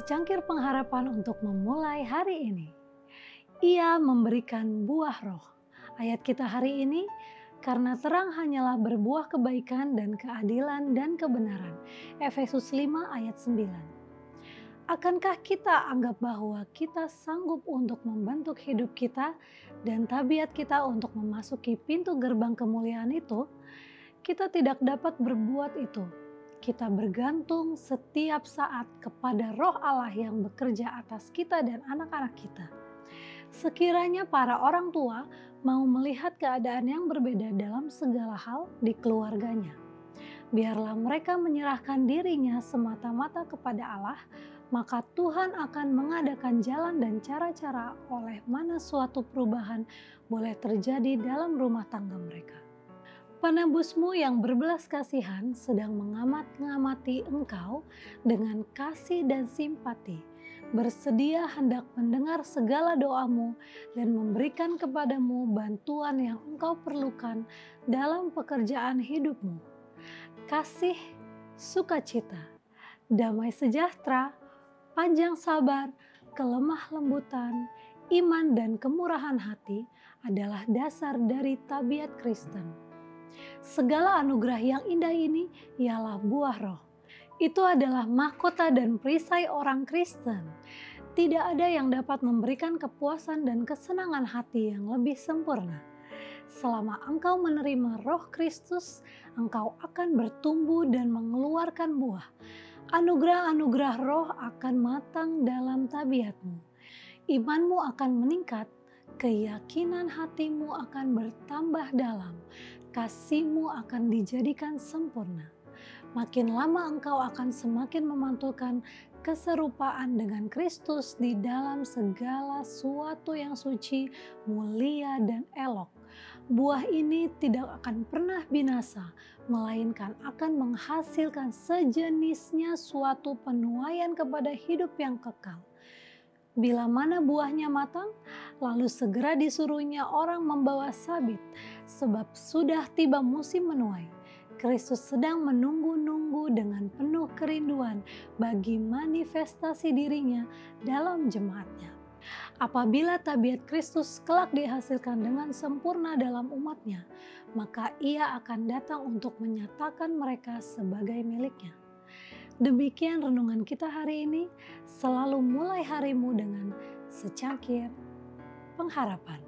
secangkir pengharapan untuk memulai hari ini. Ia memberikan buah roh. Ayat kita hari ini, karena terang hanyalah berbuah kebaikan dan keadilan dan kebenaran. Efesus 5 ayat 9. Akankah kita anggap bahwa kita sanggup untuk membentuk hidup kita dan tabiat kita untuk memasuki pintu gerbang kemuliaan itu? Kita tidak dapat berbuat itu kita bergantung setiap saat kepada roh Allah yang bekerja atas kita dan anak-anak kita. Sekiranya para orang tua mau melihat keadaan yang berbeda dalam segala hal di keluarganya, biarlah mereka menyerahkan dirinya semata-mata kepada Allah, maka Tuhan akan mengadakan jalan dan cara-cara oleh mana suatu perubahan boleh terjadi dalam rumah tangga mereka. Penebusmu yang berbelas kasihan sedang mengamat-ngamati engkau dengan kasih dan simpati, bersedia hendak mendengar segala doamu dan memberikan kepadamu bantuan yang engkau perlukan dalam pekerjaan hidupmu. Kasih, sukacita, damai sejahtera, panjang sabar, kelemah lembutan, iman dan kemurahan hati adalah dasar dari tabiat Kristen Segala anugerah yang indah ini ialah buah roh. Itu adalah mahkota dan perisai orang Kristen. Tidak ada yang dapat memberikan kepuasan dan kesenangan hati yang lebih sempurna. Selama engkau menerima roh Kristus, engkau akan bertumbuh dan mengeluarkan buah. Anugerah-anugerah roh akan matang dalam tabiatmu. Imanmu akan meningkat keyakinan hatimu akan bertambah dalam, kasihmu akan dijadikan sempurna. Makin lama engkau akan semakin memantulkan keserupaan dengan Kristus di dalam segala sesuatu yang suci, mulia, dan elok. Buah ini tidak akan pernah binasa, melainkan akan menghasilkan sejenisnya suatu penuaian kepada hidup yang kekal. Bila mana buahnya matang, lalu segera disuruhnya orang membawa sabit, sebab sudah tiba musim menuai. Kristus sedang menunggu-nunggu dengan penuh kerinduan bagi manifestasi dirinya dalam jemaatnya. Apabila tabiat Kristus kelak dihasilkan dengan sempurna dalam umatnya, maka ia akan datang untuk menyatakan mereka sebagai miliknya. Demikian renungan kita hari ini. Selalu mulai harimu dengan secangkir pengharapan.